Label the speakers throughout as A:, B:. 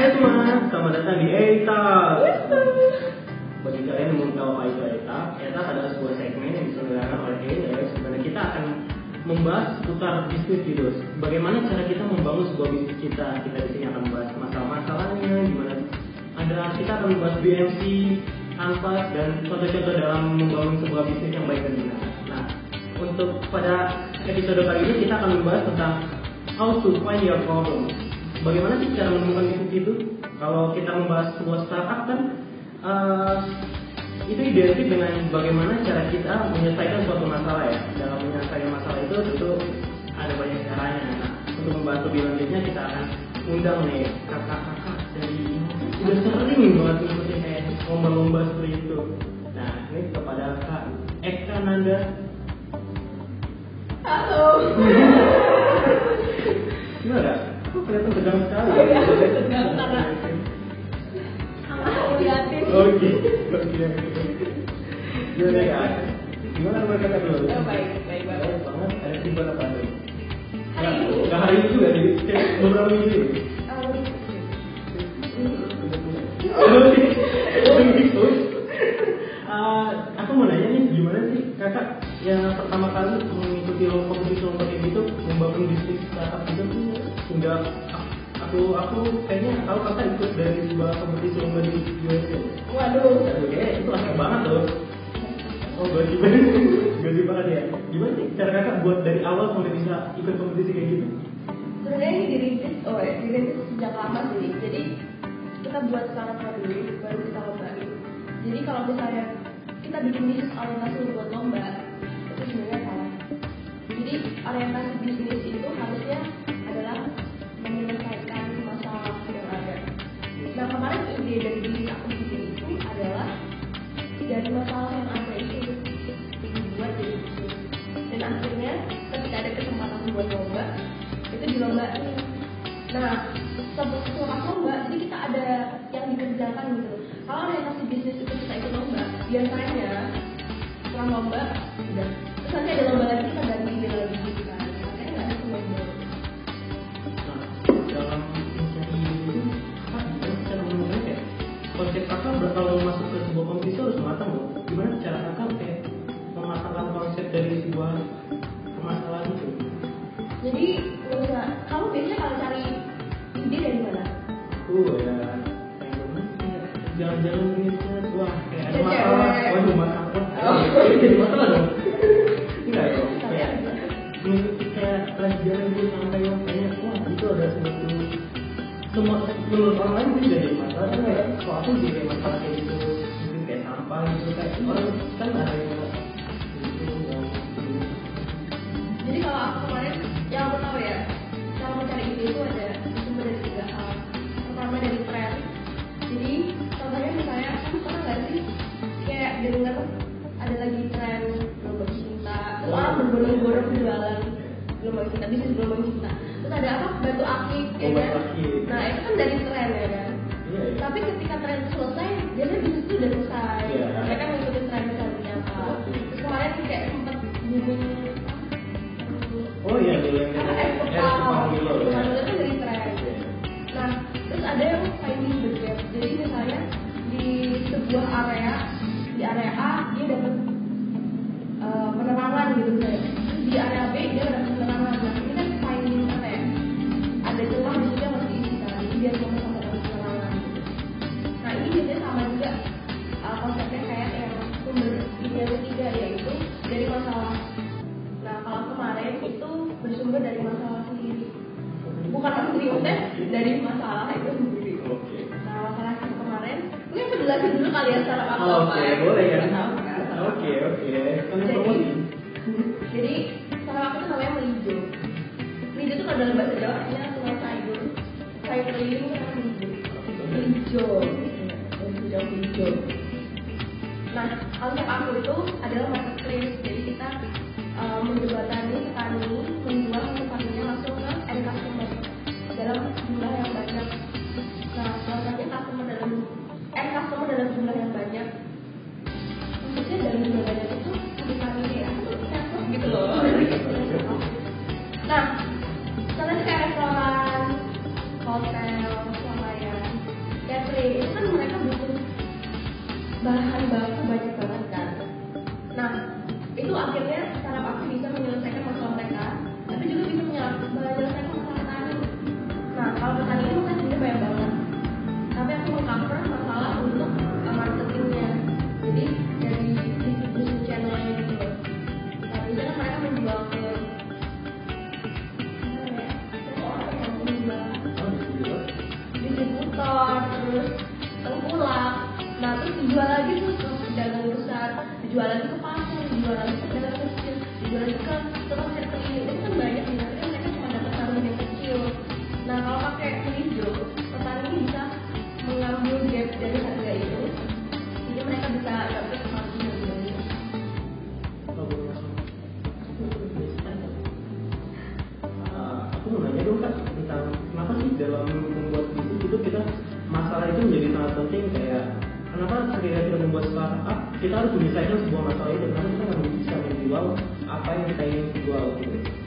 A: Hai semua, selamat datang di ETA. Bagi kalian yang belum tahu apa itu ETA, ETA adalah sebuah segmen yang diselenggarakan oleh di mana kita akan membahas seputar bisnis gitu. Bagaimana cara kita membangun sebuah bisnis kita? Kita di sini akan membahas masalah-masalahnya, gimana ada kita akan membahas BMC, Anpas dan contoh-contoh dalam membangun sebuah bisnis yang baik dan benar. Nah, untuk pada episode kali ini kita akan membahas tentang how to find your problem. Bagaimana sih cara menemukan bisnis itu? Kalau kita membahas sebuah startup kan eh, itu identik dengan bagaimana cara kita menyelesaikan suatu masalah ya. Dalam menyelesaikan masalah itu tentu ada banyak caranya. Nah, untuk membahas lebih lanjutnya kita akan undang nih kakak-kakak dari udah sering banget ngikutin kayak lomba-lomba seperti itu. Nah, ini kepada Kak Eka Nanda
B: Halo.
A: Gimana kelihatan tegang sekali?
B: Oh, iya, tegang karena- liatin.
A: Oke. Gimana kak? Gimana kakak dulu?
B: Oh, baik, baik banget.
A: Baik banget. Ada tiba apa tuh?
B: Hari ini.
A: Nggak hari itu juga sih, kayak beberapa minggu gitu. Eh, aku mau nanya nih, gimana sih kakak yang pertama kali mengikuti lomba kompetisi lomba kayak gitu, membangun bisnis startup gitu, hingga aku aku kayaknya tahu kakak ikut dari sebuah kompetisi lomba di USA.
B: Waduh.
A: Aduh, kayaknya itu asik banget tuh. Oh, gaji banget, gaji banget ya. Gimana sih cara kakak buat dari awal sampai bisa ikut kompetisi kayak gitu?
B: Sebenarnya ini dirintis, oh ya, dirintis sejak lama sih. Jadi kita buat startup dulu, baru kita lombain. Jadi kalau misalnya kita bikin bisnis orientasi buat lomba, itu sebenarnya salah. Jadi orientasi bisnis itu harusnya adalah menyelesaikan ide dari diri aku sendiri itu adalah dari masalah yang ada itu dibuat jadi bisnis. Dan akhirnya ketika ada kesempatan buat lomba, itu dilombain. Nah, setelah lomba, jadi kita ada yang dikerjakan gitu. Kalau orientasi bisnis itu kita ikut lomba, biasanya setelah lomba, udah. Terus nanti ada lomba lagi kita
A: dari sebuah permasalahan itu?
B: Jadi, misalnya, kamu biasanya kalau cari ide dari mana?
A: Aku ya jalan-jalan bisnis, wah kayak ada masalah, waduh masalah,
B: Oh.
A: ini jadi masalah dong. Enggak ya,
B: Tapi
A: kayak pelajaran gitu sampai yang kayak wah itu ada suatu semua menurut orang lain itu jadi masalah kayak kok aku jadi masalah kayak gitu mungkin kayak sampah gitu kayak orang kan ada yang
B: dengar ada lagi tren gelombang cinta, terus orang berbondong-bondong jualan gelombang cinta, bisnis gelombang cinta. Terus ada apa batu akik, ya
A: Oh,
B: kan? Nah itu kan dari tren ya kan.
A: iya ya
B: Tapi ketika tren selesai, biasanya bisnis itu udah selesai.
A: Iya.
B: Mereka ngikutin tren selanjutnya apa. Terus kemarin kayak sempat booming
A: oh iya dulu yang
B: nah itu akhirnya
A: kenapa ketika kita membuat startup? Kita harus menyelesaikan sebuah masalah itu karena kita nggak bisa menjual apa yang kita ingin jual gitu.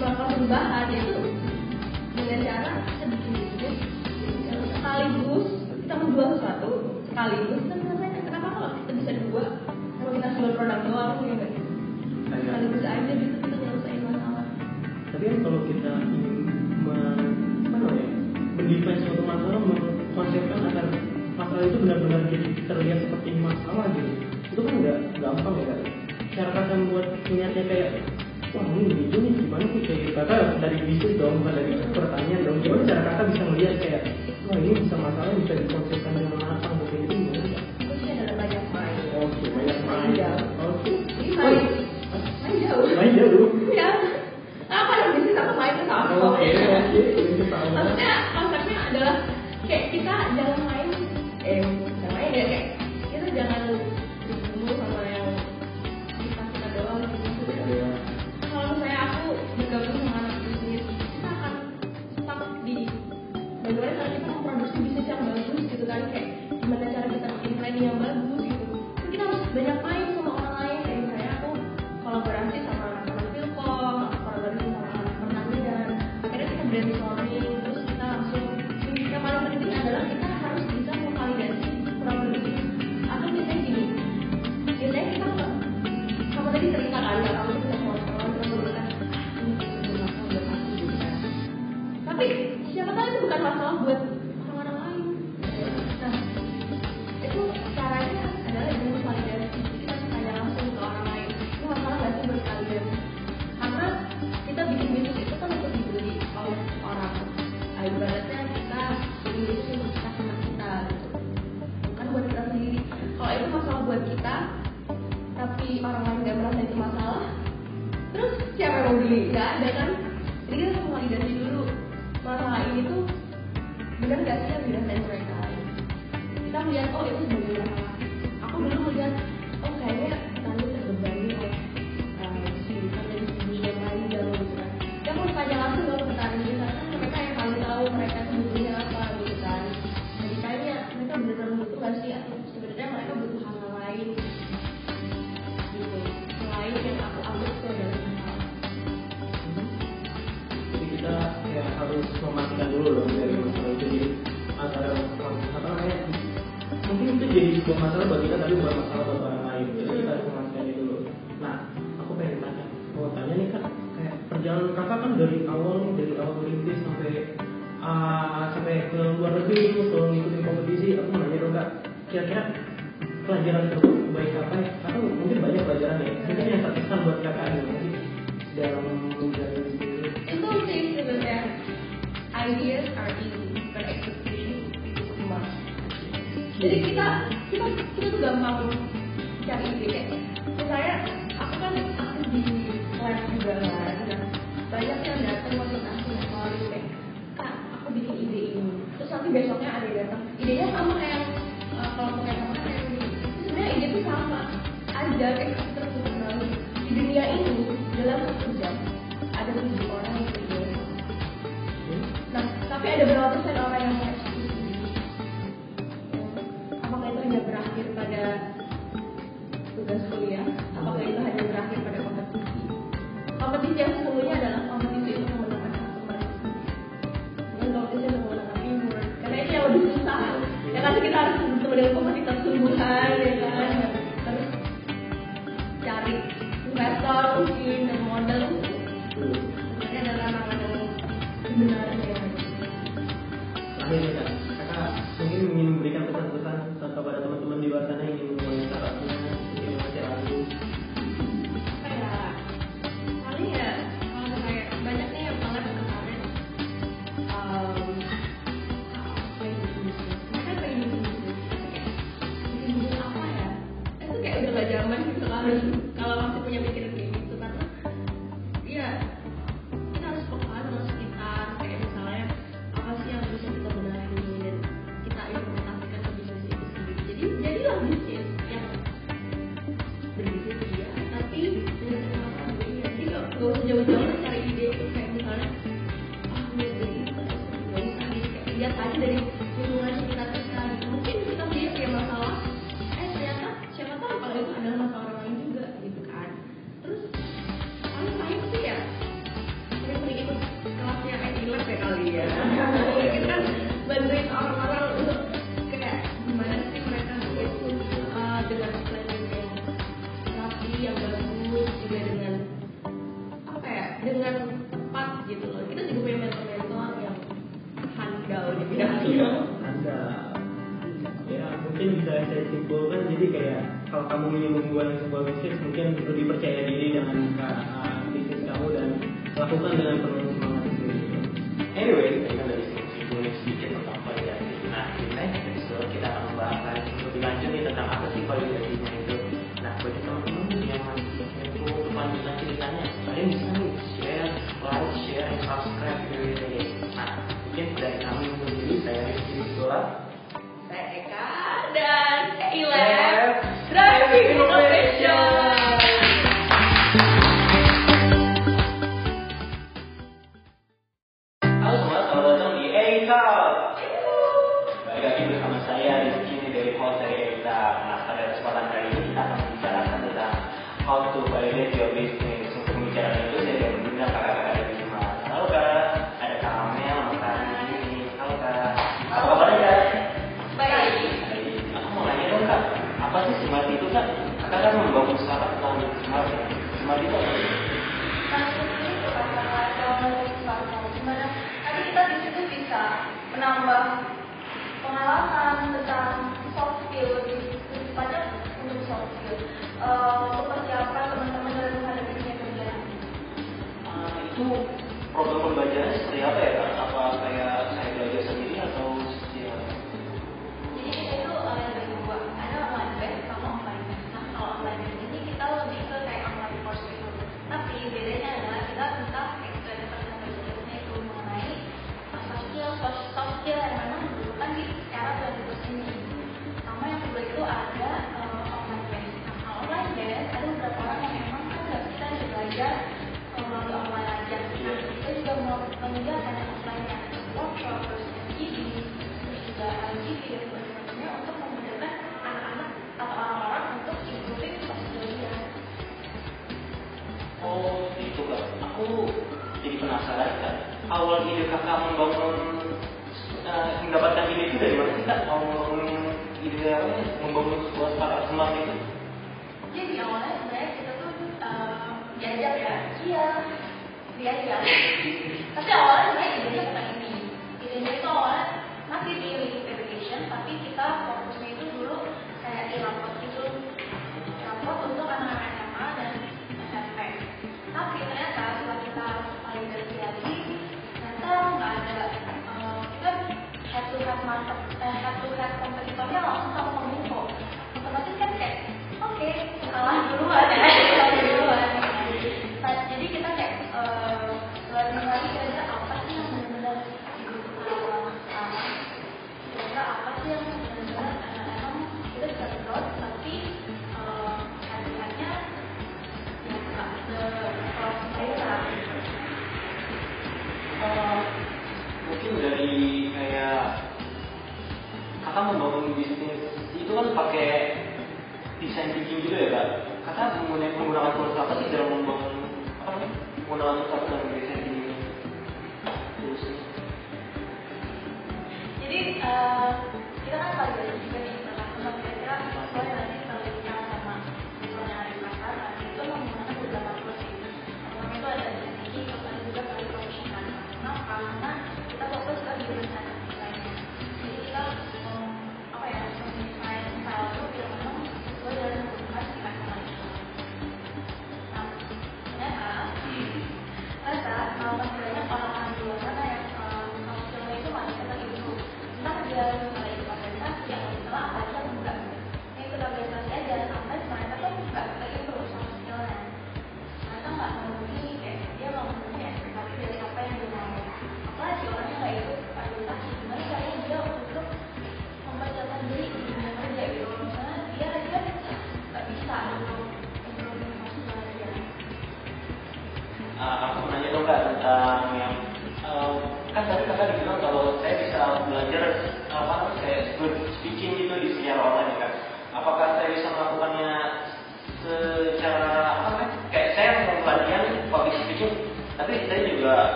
B: melakukan perubahan itu dengan cara sedikit-sedikit sekaligus kita membuat sesuatu sekaligus dan selesai kenapa kalau kita bisa dua kalau kita jual produk doang ya
A: kan
B: sekaligus aja gitu kita nyelesain masalah.
A: Tapi kan kalau kita mana ya mendefense suatu masalah mengkonsepkan agar masalah itu benar-benar terlihat seperti masalah gitu itu kan nggak gampang ya kan cara kata membuat niatnya kayak wah ini lucu nih gimana sih? Kayak gitu. Kata dari bisnis dong bukan dari pertanyaan dong. Gimana cara kakak bisa melihat kayak wah ini bisa masalah bisa dikonsepkan dengan matang gitu itu gimana
B: sih? Ada banyak main.
A: Oke banyak main.
B: Ya
A: oke.
B: Main. Main jauh.
A: Main jauh.
B: Ya apa yang bisnis apa main itu sama
A: oke oke.
B: Maksudnya konsepnya adalah kayak kita
A: dalam memperiksakan satu mungkin banyak pelajaran ya. Mungkin kan yang terkesan buat kakak ada mungkin dalam menjalani
B: itu sih sebenarnya ideas are easy but execution is much jadi kita kita kita tuh gampang cari ide. Kayak misalnya aku kan aku di live juga kan banyak yang datang waktu aku ngeluarin kayak kak aku bikin ide ini. Terus nanti besoknya ada yang datang idenya sama kayak Sama. I'm Derek. 问题。kamu ingin membuat sebuah bisnis mungkin lebih percaya diri dengan uh, bisnis kamu dan lakukan dengan penuh semangat sendiri.
C: Anyway, kita kan dari dari boleh sedikit tentang validasi. Nah, di next episode kita akan membahas lebih lanjut nih tentang apa sih validasinya itu. Nah, bagi teman-teman yang masih kepo untuk lanjutan ceritanya, kalian bisa nih share, like, share, and subscribe video ini. Nah, mungkin dari kami sendiri saya Rizky
D: Dola. menambah pengalaman tentang soft skill lebih pada untuk soft skill eh, untuk seperti apa teman-teman dalam menghadapi dunia kerja
C: nah, itu problem pembelajaran seperti apa ya kak? kakak membangun uh, mendapatkan ide itu dari mana sih kak? Mau membangun ide apa membangun sebuah startup semang itu?
D: Jadi awalnya sebenarnya kita tuh uh, diajak ya? Iya diajak. mantap eh, satu set kompetisi kan
C: pakai desain thinking juga gitu ya kak? Kata menggunakan menggunakan tools apa sih dalam membangun apa namanya menggunakan tools apa dalam desain thinking
D: jadi uh,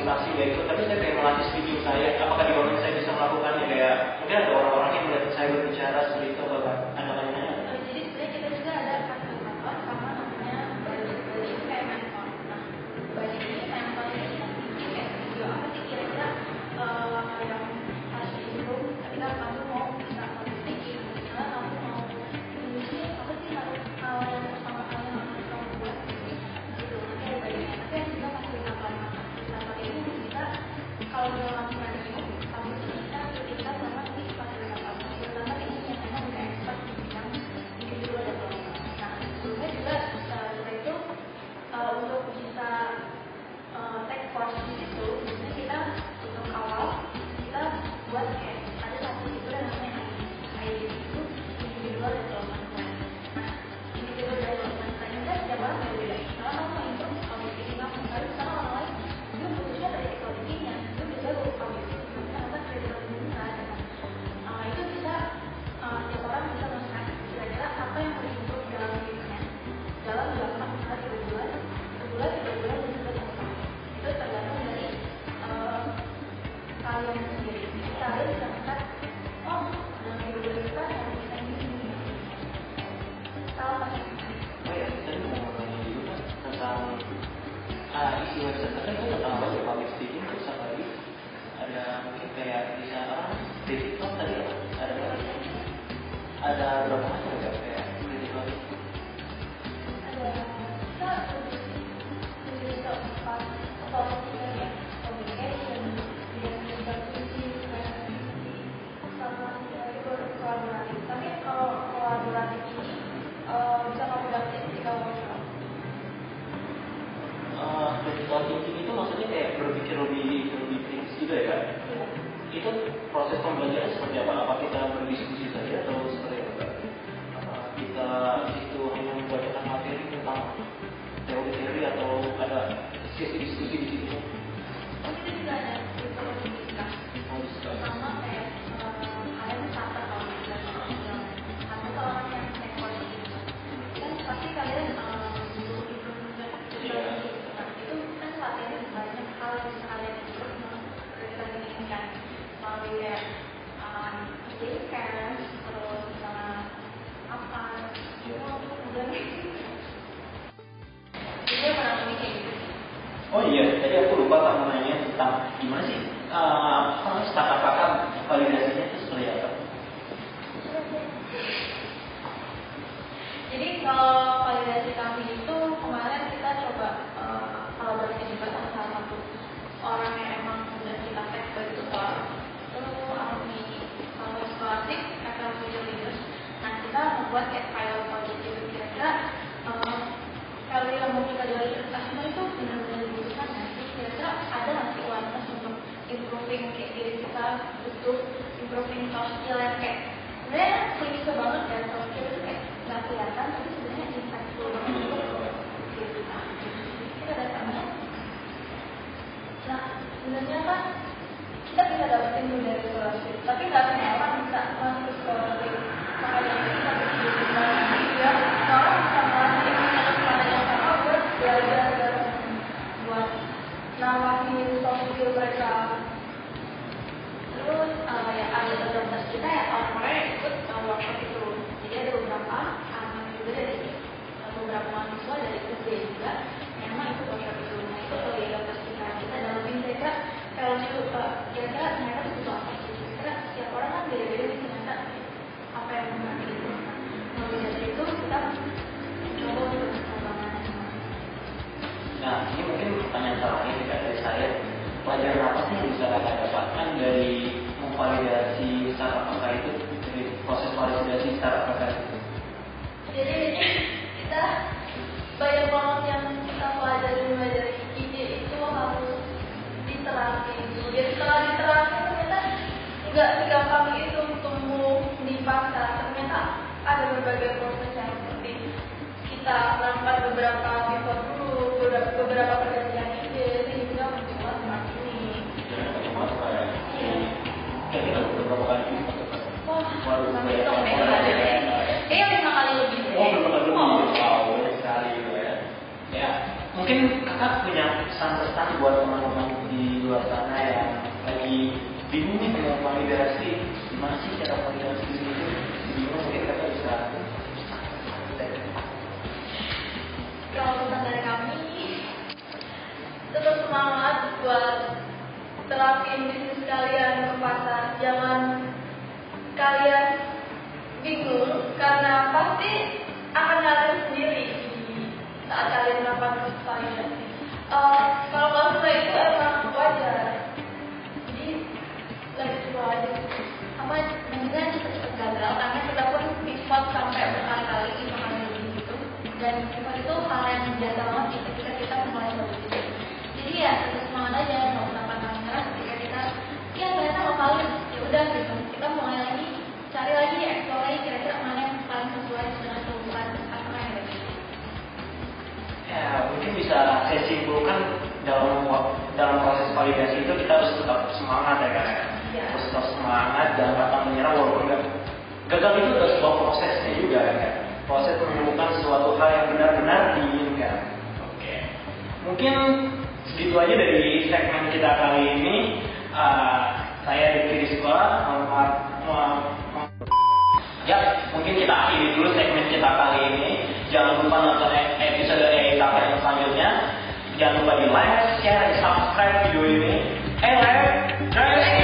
D: motivasi dari itu
C: tapi saya pengen melatih speaking saya apakah di momen saya bisa melakukannya? Kayak mungkin ada orang-orang yang melihat saya berbicara seperti itu.
D: porque nawarin soft skill mereka. Terus uh, yang ada komunitas kita ya orang-orang yang ikut uh, workshop itu. Jadi ada beberapa anak juga dari uh, beberapa mahasiswa dari UB juga yang memang ikut workshop itu. Nah itu kalau di komunitas kita kita dalamin mereka kalau itu uh, kira-kira ternyata butuh apa sih? Karena setiap orang kan beda-beda ternyata apa yang menarik itu nah dari itu kita
C: Nah, ini mungkin pertanyaan terakhir dari saya. Pelajaran apa sih yang bisa kita dapatkan dari memvalidasi secara apa itu, dari proses validasi secara apa itu?
D: Jadi ini kita banyak banget yang kita pelajari
C: pesan-pesan buat teman-teman di luar sana yang lagi bingung nih mau validasi. Gimana sih cara validasi sini? Bingung mungkin kakak bisa.
D: Kalau pesan dari kami, tetap semangat buat terapin bisnis kalian ke pasar. Jangan kalian
C: bisa saya simpulkan dalam dalam proses validasi itu kita harus tetap semangat ya kan. ya. Harus tetap semangat dan pantang menyerah walaupun enggak gagal itu adalah sebuah prosesnya juga ya kan. Proses menemukan sesuatu hal yang benar-benar diinginkan. Oke. Mungkin segitu aja dari segmen kita kali ini. Ah, saya mohon- mohon- Ya, mungkin kita akhiri dulu segmen kita kali ini. Jangan lupa nonton e- episode EITA yang selanjutnya. Jangan lupa di like, share, dan subscribe video ini. Eh, like.